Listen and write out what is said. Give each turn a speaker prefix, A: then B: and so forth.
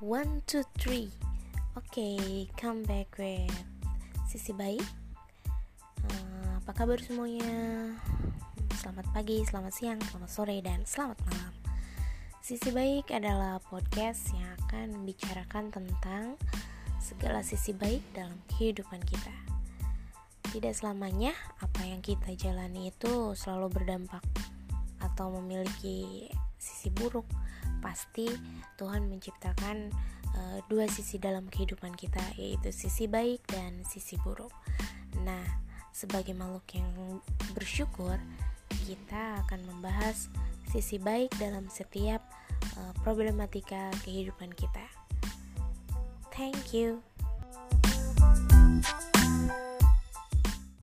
A: One, two, three. Oke, okay, come back with sisi baik. Uh, apa kabar semuanya? Selamat pagi, selamat siang, selamat sore, dan selamat malam. Sisi baik adalah podcast yang akan membicarakan tentang segala sisi baik dalam kehidupan kita. Tidak selamanya apa yang kita jalani itu selalu berdampak atau memiliki sisi buruk pasti Tuhan menciptakan uh, dua sisi dalam kehidupan kita yaitu sisi baik dan sisi buruk. Nah, sebagai makhluk yang bersyukur, kita akan membahas sisi baik dalam setiap uh, problematika kehidupan kita. Thank you.